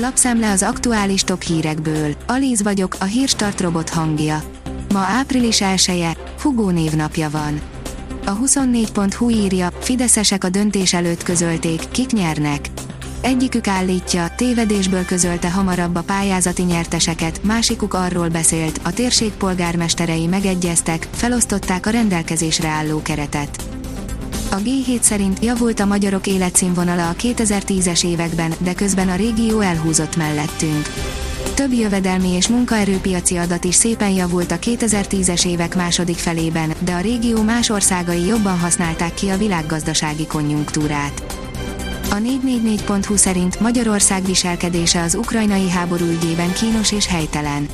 Lapszemle az aktuális top hírekből. Alíz vagyok, a hírstart robot hangja. Ma április 1 -e, Hugó névnapja van. A 24.hu írja, fideszesek a döntés előtt közölték, kik nyernek. Egyikük állítja, tévedésből közölte hamarabb a pályázati nyerteseket, másikuk arról beszélt, a térség polgármesterei megegyeztek, felosztották a rendelkezésre álló keretet. A G7 szerint javult a magyarok életszínvonala a 2010-es években, de közben a régió elhúzott mellettünk. Több jövedelmi és munkaerőpiaci adat is szépen javult a 2010-es évek második felében, de a régió más országai jobban használták ki a világgazdasági konjunktúrát. A 444.hu szerint Magyarország viselkedése az ukrajnai háború ügyében kínos és helytelen.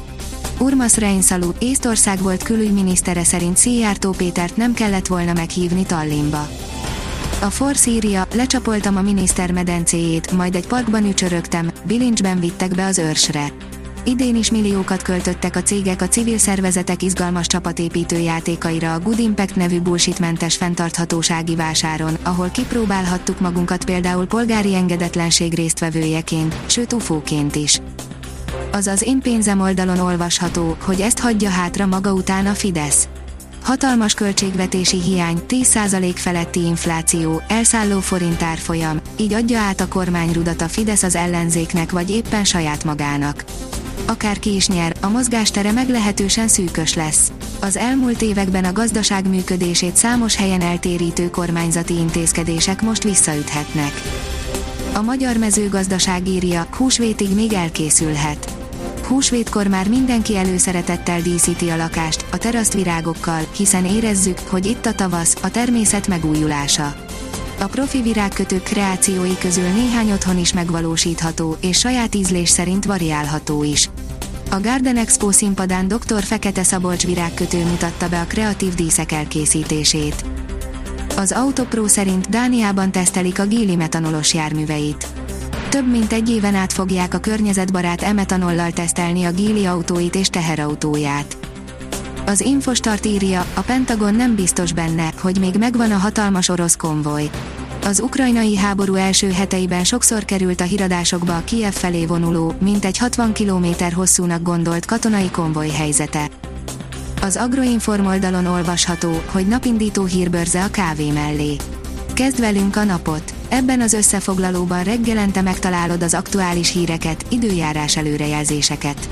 Urmas Reinsalu, Észtország volt külügyminisztere szerint Szijjártó Pétert nem kellett volna meghívni Tallinnba. A Force írja, lecsapoltam a miniszter medencéjét, majd egy parkban ücsörögtem, bilincsben vittek be az őrsre. Idén is milliókat költöttek a cégek a civil szervezetek izgalmas csapatépítő játékaira a Good Impact nevű bullshitmentes fenntarthatósági vásáron, ahol kipróbálhattuk magunkat például polgári engedetlenség résztvevőjeként, sőt ufóként is. Azaz én pénzem oldalon olvasható, hogy ezt hagyja hátra maga után a Fidesz. Hatalmas költségvetési hiány, 10% feletti infláció, elszálló forint árfolyam, így adja át a kormányrudat a Fidesz az ellenzéknek vagy éppen saját magának akárki is nyer, a mozgástere meglehetősen szűkös lesz. Az elmúlt években a gazdaság működését számos helyen eltérítő kormányzati intézkedések most visszaüthetnek. A magyar mezőgazdaság írja, húsvétig még elkészülhet. Húsvétkor már mindenki előszeretettel díszíti a lakást, a terasztvirágokkal, hiszen érezzük, hogy itt a tavasz, a természet megújulása. A profi virágkötők kreációi közül néhány otthon is megvalósítható, és saját ízlés szerint variálható is. A Garden Expo színpadán dr. Fekete Szabolcs virágkötő mutatta be a kreatív díszek elkészítését. Az Autopro szerint Dániában tesztelik a Gili metanolos járműveit. Több mint egy éven át fogják a környezetbarát e-metanollal tesztelni a Gili autóit és teherautóját. Az Infostart írja, a Pentagon nem biztos benne, hogy még megvan a hatalmas orosz konvoj. Az ukrajnai háború első heteiben sokszor került a híradásokba a Kiev felé vonuló, mintegy 60 km hosszúnak gondolt katonai konvoj helyzete. Az Agroinform oldalon olvasható, hogy napindító hírbörze a kávé mellé. Kezd velünk a napot! Ebben az összefoglalóban reggelente megtalálod az aktuális híreket, időjárás előrejelzéseket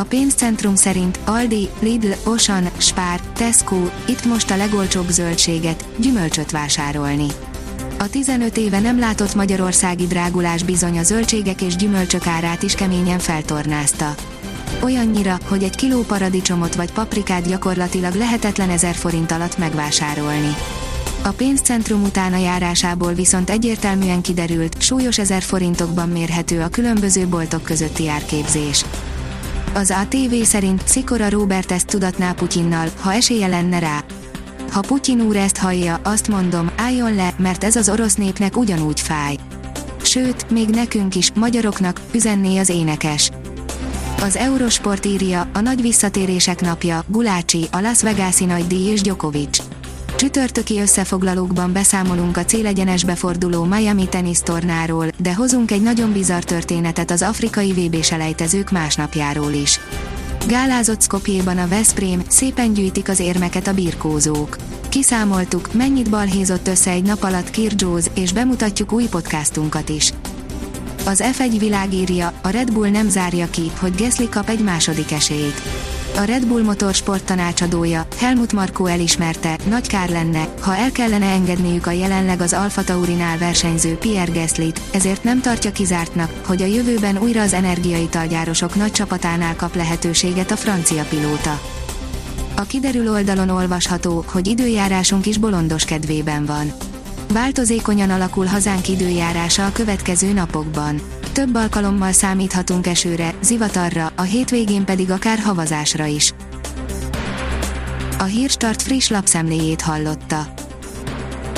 a pénzcentrum szerint Aldi, Lidl, Osan, Spár, Tesco, itt most a legolcsóbb zöldséget, gyümölcsöt vásárolni. A 15 éve nem látott magyarországi drágulás bizony a zöldségek és gyümölcsök árát is keményen feltornázta. Olyannyira, hogy egy kiló paradicsomot vagy paprikát gyakorlatilag lehetetlen ezer forint alatt megvásárolni. A pénzcentrum utána járásából viszont egyértelműen kiderült, súlyos ezer forintokban mérhető a különböző boltok közötti árképzés. Az ATV szerint Szikora Robert ezt tudatná Putyinnal, ha esélye lenne rá. Ha Putyin úr ezt hallja, azt mondom, álljon le, mert ez az orosz népnek ugyanúgy fáj. Sőt, még nekünk is, magyaroknak, üzenné az énekes. Az Eurosport írja, a nagy visszatérések napja, Gulácsi, a Las Vegas-i nagydíj és Djokovic. Csütörtöki összefoglalókban beszámolunk a célegyenesbe forduló Miami tenisztornáról, de hozunk egy nagyon bizarr történetet az afrikai vb selejtezők másnapjáról is. Gálázott Skopjéban a Veszprém, szépen gyűjtik az érmeket a birkózók. Kiszámoltuk, mennyit balhézott össze egy nap alatt Kirgyóz, és bemutatjuk új podcastunkat is. Az F1 világírja, a Red Bull nem zárja ki, hogy Gasly kap egy második esélyt. A Red Bull Motorsport tanácsadója, Helmut Marko elismerte, nagy kár lenne, ha el kellene engedniük a jelenleg az Alfa Taurinál versenyző Pierre Gaslyt, ezért nem tartja kizártnak, hogy a jövőben újra az energiaitalgyárosok nagy csapatánál kap lehetőséget a francia pilóta. A kiderül oldalon olvasható, hogy időjárásunk is bolondos kedvében van. Változékonyan alakul hazánk időjárása a következő napokban több alkalommal számíthatunk esőre, zivatarra, a hétvégén pedig akár havazásra is. A Hírstart friss lapszemléjét hallotta.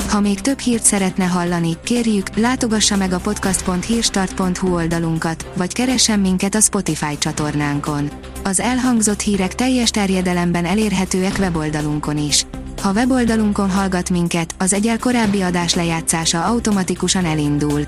Ha még több hírt szeretne hallani, kérjük, látogassa meg a podcast.hírstart.hu oldalunkat, vagy keressen minket a Spotify csatornánkon. Az elhangzott hírek teljes terjedelemben elérhetőek weboldalunkon is. Ha weboldalonkon hallgat minket, az egyel korábbi adás lejátszása automatikusan elindul.